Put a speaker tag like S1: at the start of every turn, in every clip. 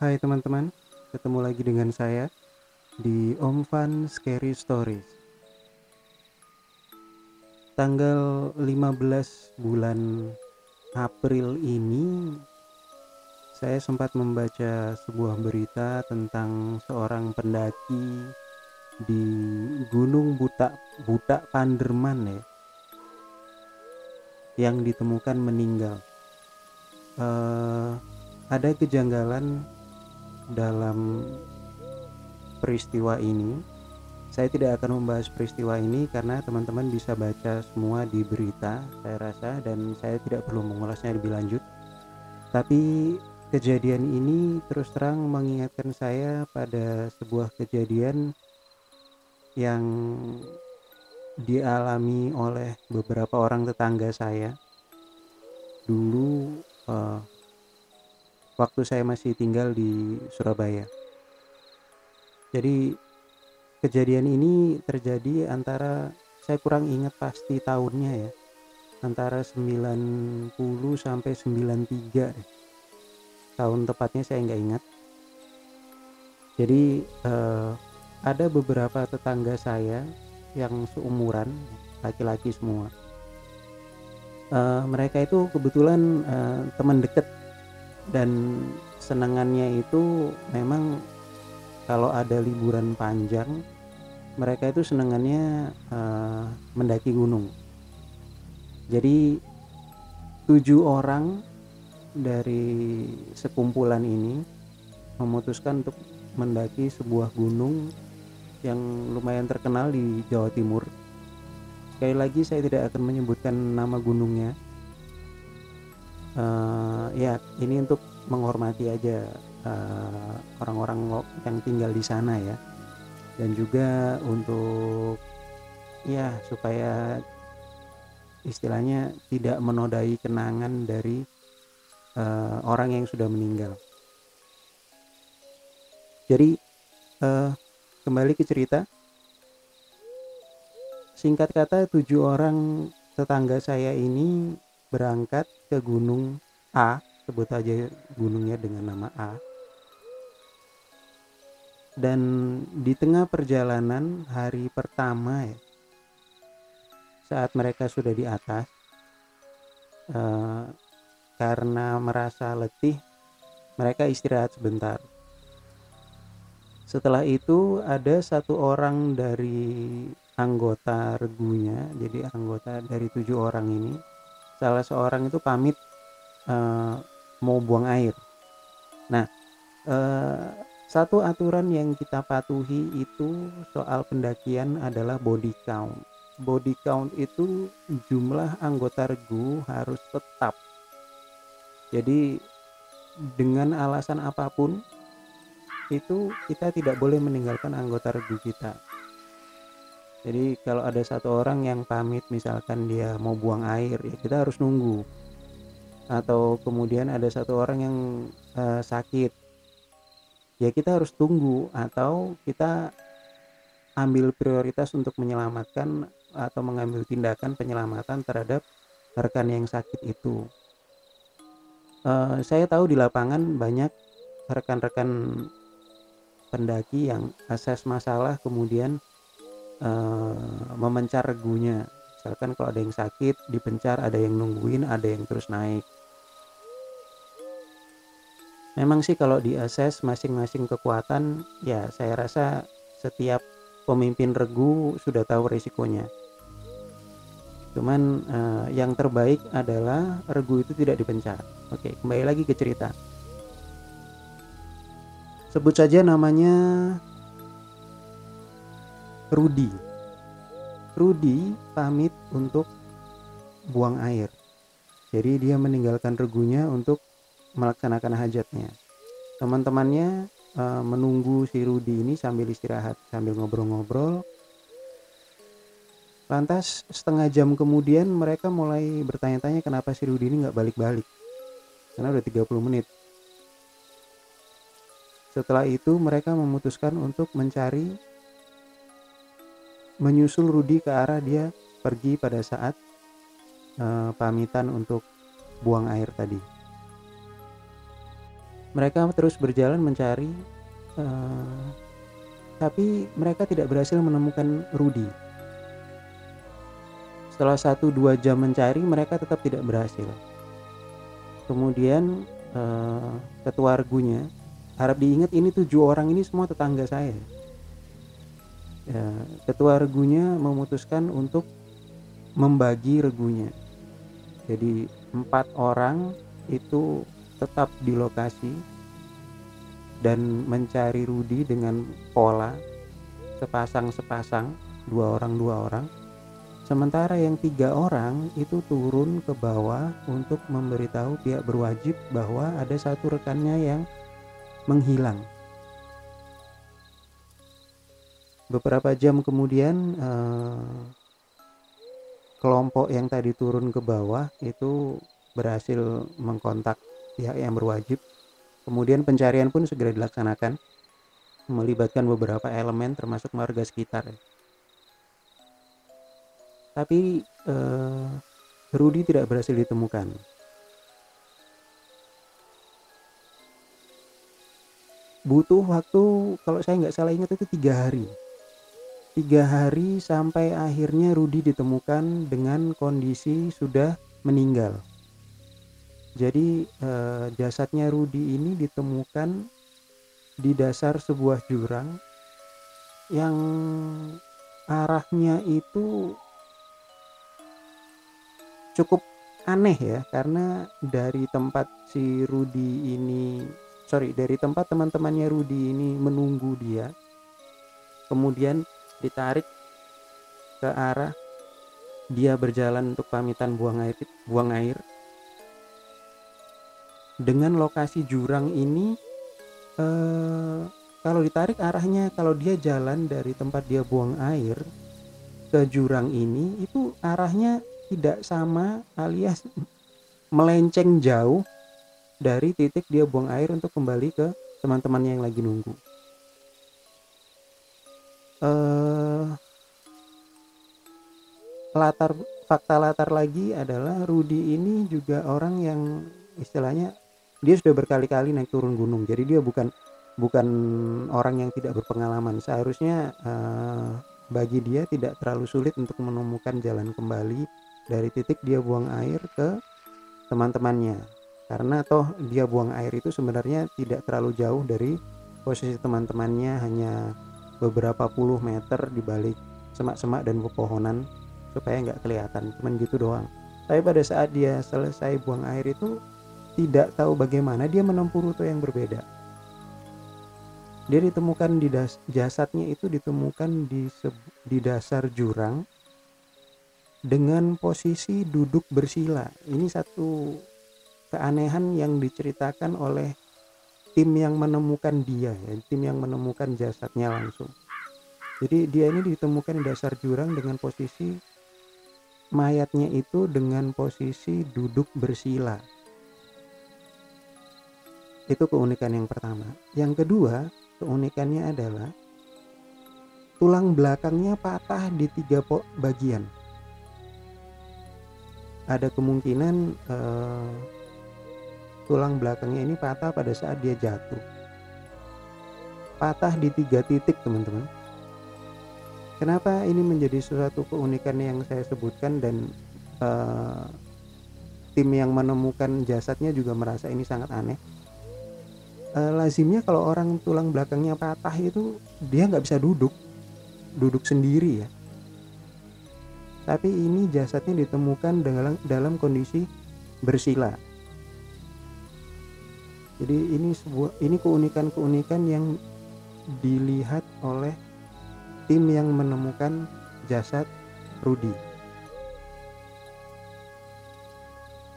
S1: Hai teman-teman, ketemu lagi dengan saya di Om Fan Scary Stories. Tanggal 15 bulan April ini saya sempat membaca sebuah berita tentang seorang pendaki di Gunung Buta Buta Panderman ya yang ditemukan meninggal. Uh, ada kejanggalan dalam peristiwa ini saya tidak akan membahas peristiwa ini karena teman-teman bisa baca semua di berita saya rasa dan saya tidak perlu mengulasnya lebih lanjut. Tapi kejadian ini terus terang mengingatkan saya pada sebuah kejadian yang dialami oleh beberapa orang tetangga saya. Dulu waktu saya masih tinggal di Surabaya. Jadi kejadian ini terjadi antara saya kurang ingat pasti tahunnya ya. Antara 90 sampai 93 deh. Tahun tepatnya saya nggak ingat. Jadi eh, ada beberapa tetangga saya yang seumuran laki-laki semua. Uh, mereka itu kebetulan uh, teman dekat dan senangannya itu memang kalau ada liburan panjang mereka itu senangannya uh, mendaki gunung. Jadi tujuh orang dari sekumpulan ini memutuskan untuk mendaki sebuah gunung yang lumayan terkenal di Jawa Timur. Sekali lagi saya tidak akan menyebutkan nama gunungnya uh, ya ini untuk menghormati aja eh, orang-orang uh, yang tinggal di sana ya dan juga untuk ya supaya istilahnya tidak menodai kenangan dari uh, orang yang sudah meninggal. Jadi uh, kembali ke cerita. Singkat kata tujuh orang tetangga saya ini berangkat ke gunung A, sebut aja gunungnya dengan nama A. Dan di tengah perjalanan hari pertama ya, saat mereka sudah di atas, eh, karena merasa letih, mereka istirahat sebentar. Setelah itu ada satu orang dari anggota regunya, jadi anggota dari tujuh orang ini salah seorang itu pamit uh, mau buang air. Nah, uh, satu aturan yang kita patuhi itu soal pendakian adalah body count. Body count itu jumlah anggota regu harus tetap. Jadi dengan alasan apa pun itu kita tidak boleh meninggalkan anggota regu kita jadi kalau ada satu orang yang pamit misalkan dia mau buang air ya kita harus nunggu. Atau kemudian ada satu orang yang uh, sakit ya kita harus tunggu. Atau kita ambil prioritas untuk menyelamatkan atau mengambil tindakan penyelamatan terhadap rekan yang sakit itu. Uh, saya tahu di lapangan banyak rekan-rekan pendaki yang akses masalah kemudian uh, memencar regunya. Misalkan kalau ada yang sakit dipencar ada yang nungguin ada yang terus naik. Memang sih kalau di assess masing-masing kekuatan ya saya rasa setiap pemimpin regu sudah tahu risikonya cuman uh, yang terbaik adalah regu itu tidak dipencar. Oke kembali lagi ke cerita. Sebut saja namanya Rudi. Rudi pamit untuk buang air. Jadi dia meninggalkan regunya untuk melaksanakan hajatnya. Teman-temannya e, menunggu si Rudi ini sambil istirahat, sambil ngobrol-ngobrol. Lantas setengah jam kemudian mereka mulai bertanya-tanya kenapa si Rudi ini nggak balik-balik. Karena udah 30 menit. Setelah itu mereka memutuskan untuk mencari menyusul Rudi ke arah dia pergi pada saat uh, pamitan untuk buang air tadi. Mereka terus berjalan mencari, uh, tapi mereka tidak berhasil menemukan Rudy. Setelah satu dua jam mencari, mereka tetap tidak berhasil. Kemudian uh, ketua argunya, harap diingat ini tujuh orang ini semua tetangga saya. Ya, ketua argunya memutuskan untuk membagi regunya. Jadi empat orang itu tetap di lokasi dan mencari Rudi dengan pola sepasang-sepasang dua orang dua orang sementara yang tiga orang itu turun ke bawah untuk memberitahu pihak berwajib bahwa ada satu rekannya yang menghilang beberapa jam kemudian eh, kelompok yang tadi turun ke bawah itu berhasil mengkontak pihak yang berwajib. Kemudian pencarian pun segera dilaksanakan, melibatkan beberapa elemen termasuk warga sekitar. Tapi eh, Rudi tidak berhasil ditemukan. Butuh waktu, kalau saya nggak salah ingat itu tiga hari. Tiga hari sampai akhirnya Rudi ditemukan dengan kondisi sudah meninggal. Jadi eh, jasadnya Rudi ini ditemukan di dasar sebuah jurang yang arahnya itu cukup aneh ya karena dari tempat si Rudi ini sorry dari tempat teman-temannya Rudi ini menunggu dia kemudian ditarik ke arah dia berjalan untuk pamitan buang air buang air dengan lokasi jurang ini eh, kalau ditarik arahnya kalau dia jalan dari tempat dia buang air ke jurang ini itu arahnya tidak sama alias melenceng jauh dari titik dia buang air untuk kembali ke teman-temannya yang lagi nunggu. Eh, latar fakta latar lagi adalah Rudi ini juga orang yang istilahnya dia sudah berkali-kali naik turun gunung. Jadi dia bukan bukan orang yang tidak berpengalaman. Seharusnya uh, bagi dia tidak terlalu sulit untuk menemukan jalan kembali dari titik dia buang air ke teman-temannya. Karena toh dia buang air itu sebenarnya tidak terlalu jauh dari posisi teman-temannya hanya beberapa puluh meter di balik semak-semak dan pepohonan supaya nggak kelihatan cuman gitu doang tapi pada saat dia selesai buang air itu tidak tahu bagaimana dia menempuh rute yang berbeda. Dia ditemukan di das, jasadnya itu ditemukan di di dasar jurang dengan posisi duduk bersila. Ini satu keanehan yang diceritakan oleh tim yang menemukan dia ya, tim yang menemukan jasadnya langsung. Jadi dia ini ditemukan di dasar jurang dengan posisi mayatnya itu dengan posisi duduk bersila itu keunikan yang pertama. Yang kedua, keunikannya adalah tulang belakangnya patah di tiga bagian. Ada kemungkinan eh, tulang belakangnya ini patah pada saat dia jatuh. Patah di tiga titik, teman-teman. Kenapa ini menjadi sesuatu keunikan yang saya sebutkan dan eh, tim yang menemukan jasadnya juga merasa ini sangat aneh? uh, lazimnya kalau orang tulang belakangnya patah itu dia nggak bisa duduk duduk sendiri ya tapi ini jasadnya ditemukan dalam dalam kondisi bersila jadi ini sebuah ini keunikan-keunikan yang dilihat oleh tim yang menemukan jasad Rudi.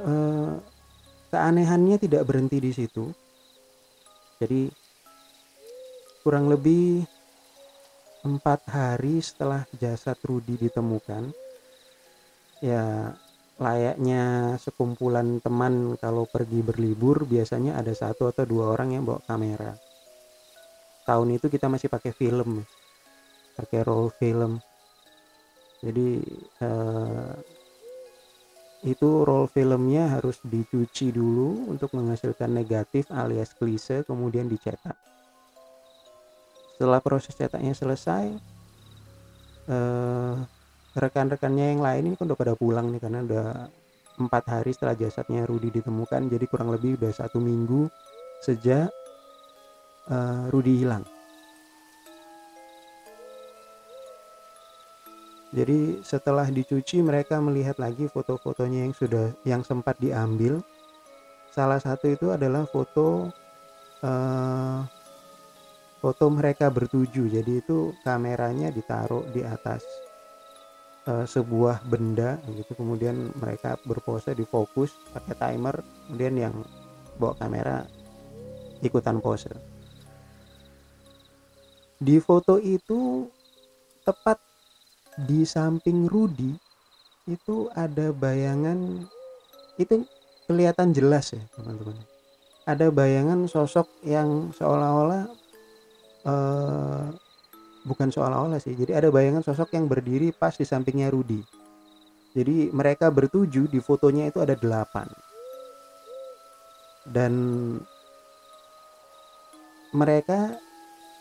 S1: Uh, keanehannya tidak berhenti di situ jadi kurang lebih empat hari setelah jasad Rudi ditemukan ya layaknya sekumpulan teman kalau pergi berlibur biasanya ada satu atau dua orang yang bawa kamera. Tahun itu kita masih pakai film pakai roll film. Jadi eh, itu roll filmnya harus dicuci dulu untuk menghasilkan negatif alias klise kemudian dicetak. Setelah proses cetaknya selesai eh, rekan-rekannya yang lain ini kan udah pada pulang nih karena udah empat hari setelah jasadnya Rudi ditemukan jadi kurang lebih udah satu minggu sejak uh, Rudi hilang Jadi setelah dicuci mereka melihat lagi foto-fotonya yang sudah yang sempat diambil. Salah satu itu adalah foto uh, foto mereka bertuju. Jadi itu kameranya ditaruh di atas uh, sebuah benda gitu. Kemudian mereka berpose di fokus pakai timer. Kemudian yang bawa kamera ikutan pose. Di foto itu tepat di samping Rudi itu ada bayangan itu kelihatan jelas ya teman-teman ada bayangan sosok yang seolah-olah uh, bukan seolah-olah sih. Jadi ada bayangan sosok yang berdiri pas di sampingnya Rudi jadi mereka bertuju di fotonya itu ada delapan. Dan mereka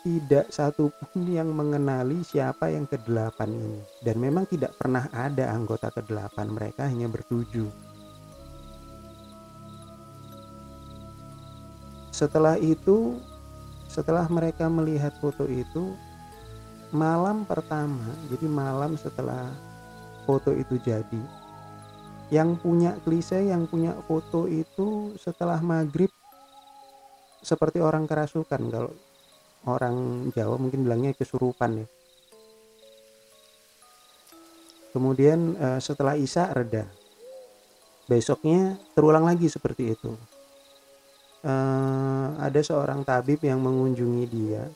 S1: tidak satupun yang mengenali siapa yang kedelapan ini. Dan memang tidak pernah ada anggota kedelapan mereka hanya bertujuh setelah itu setelah mereka melihat foto itu malam pertama jadi malam setelah foto itu jadi yang punya klise yang punya foto itu setelah maghrib seperti orang kerasukan. Kalau orang Jawa mungkin bilangnya kesurupan ya. Kemudian uh, setelah Isa reda. Besoknya terulang lagi seperti itu. Uh, ada seorang tabib yang mengunjungi dia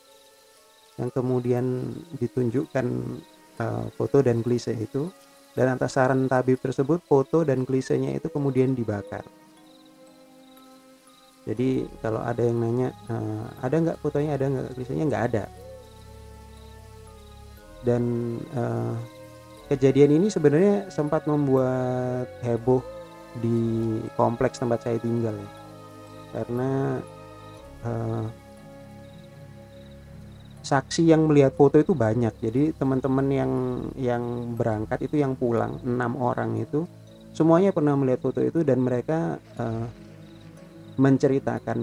S1: yang kemudian ditunjukkan uh, foto dan klise itu. Dan atas saran tabib tersebut foto dan klisenya itu kemudian dibakar. Jadi kalau ada yang nanya uh, ada nggak fotonya ada nggak tulisannya nggak ada. Dan uh, kejadian ini sebenarnya sempat membuat heboh di kompleks tempat saya tinggal. Karena uh, saksi yang melihat foto itu banyak jadi teman-teman yang yang berangkat itu yang pulang enam orang itu semuanya pernah melihat foto itu dan mereka uh, menceritakan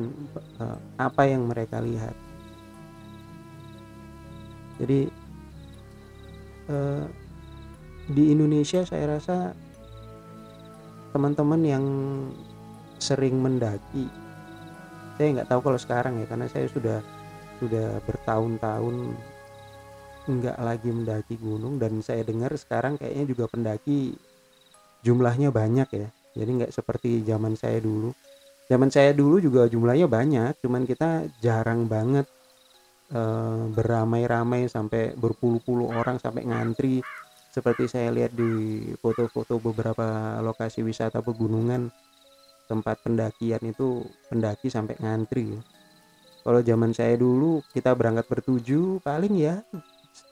S1: uh, apa yang mereka lihat. Jadi uh, di Indonesia saya rasa teman-teman yang sering mendaki, saya nggak tahu kalau sekarang ya karena saya sudah sudah bertahun-tahun nggak lagi mendaki gunung dan saya dengar sekarang kayaknya juga pendaki jumlahnya banyak ya. Jadi nggak seperti zaman saya dulu. Zaman saya dulu juga jumlahnya banyak cuman kita jarang banget e, beramai-ramai sampai berpuluh-puluh orang sampai ngantri. Seperti saya lihat di foto-foto beberapa lokasi wisata pegunungan tempat pendakian itu pendaki sampai ngantri kalau zaman saya dulu kita berangkat bertuju paling ya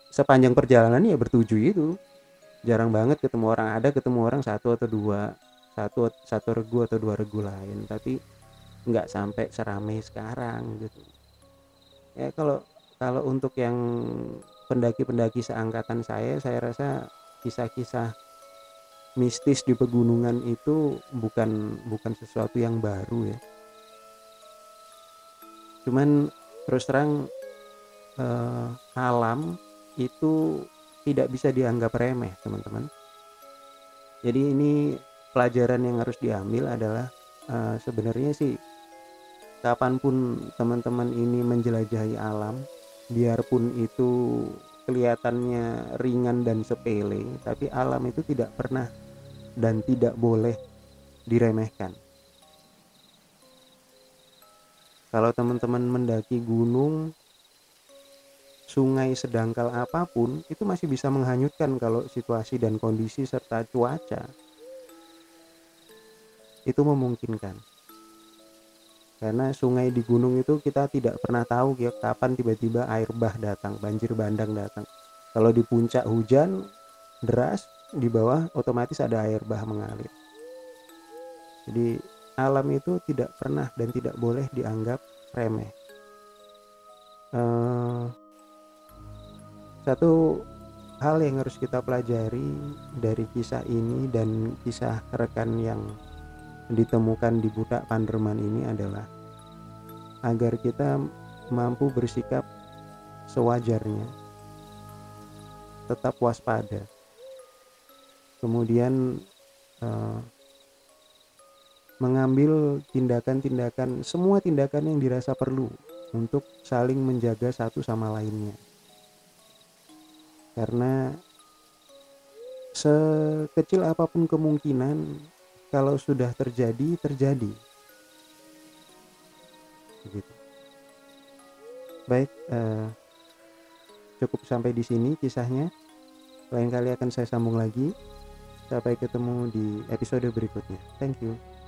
S1: sepanjang perjalanan ya bertuju itu. Jarang banget ketemu orang ada ketemu orang satu atau dua satu satu regu atau dua regu lain. Tapi nggak sampai seramai sekarang gitu. Ya kalau kalau untuk yang pendaki-pendaki seangkatan saya saya rasa kisah-kisah mistis di pegunungan itu bukan bukan sesuatu yang baru ya cuman terus terang eh, alam itu tidak bisa dianggap remeh teman-teman. Jadi ini pelajaran yang harus diambil adalah uh, sebenarnya sih kapan pun teman-teman ini menjelajahi alam biarpun itu kelihatannya ringan dan sepele tapi alam itu tidak pernah dan tidak boleh diremehkan kalau teman-teman mendaki gunung sungai sedangkal apa pun itu masih bisa menghanyutkan kalau situasi dan kondisi serta cuaca. Itu memungkinkan. Karena sungai di gunung itu kita tidak pernah tahu ya kapan tiba-tiba air bah datang banjir bandang datang. Kalau di puncak hujan deras di bawah otomatis ada air bah mengalir. Jadi alam itu tidak pernah dan tidak boleh dianggap remeh. Uh, satu hal yang harus kita pelajari dari kisah ini dan kisah rekan yang ditemukan di budak Panderman ini adalah agar kita mampu bersikap sewajarnya, tetap waspada, kemudian uh, mengambil tindakan-tindakan semua tindakan yang dirasa perlu untuk saling menjaga satu sama lainnya. Karena sekecil apa pun kemungkinan kalau sudah terjadi terjadi. Begitu. Baik uh, cukup sampai di sini kisahnya. Lain kali akan saya sambung lagi. Sampai ketemu di episode berikutnya. Thank you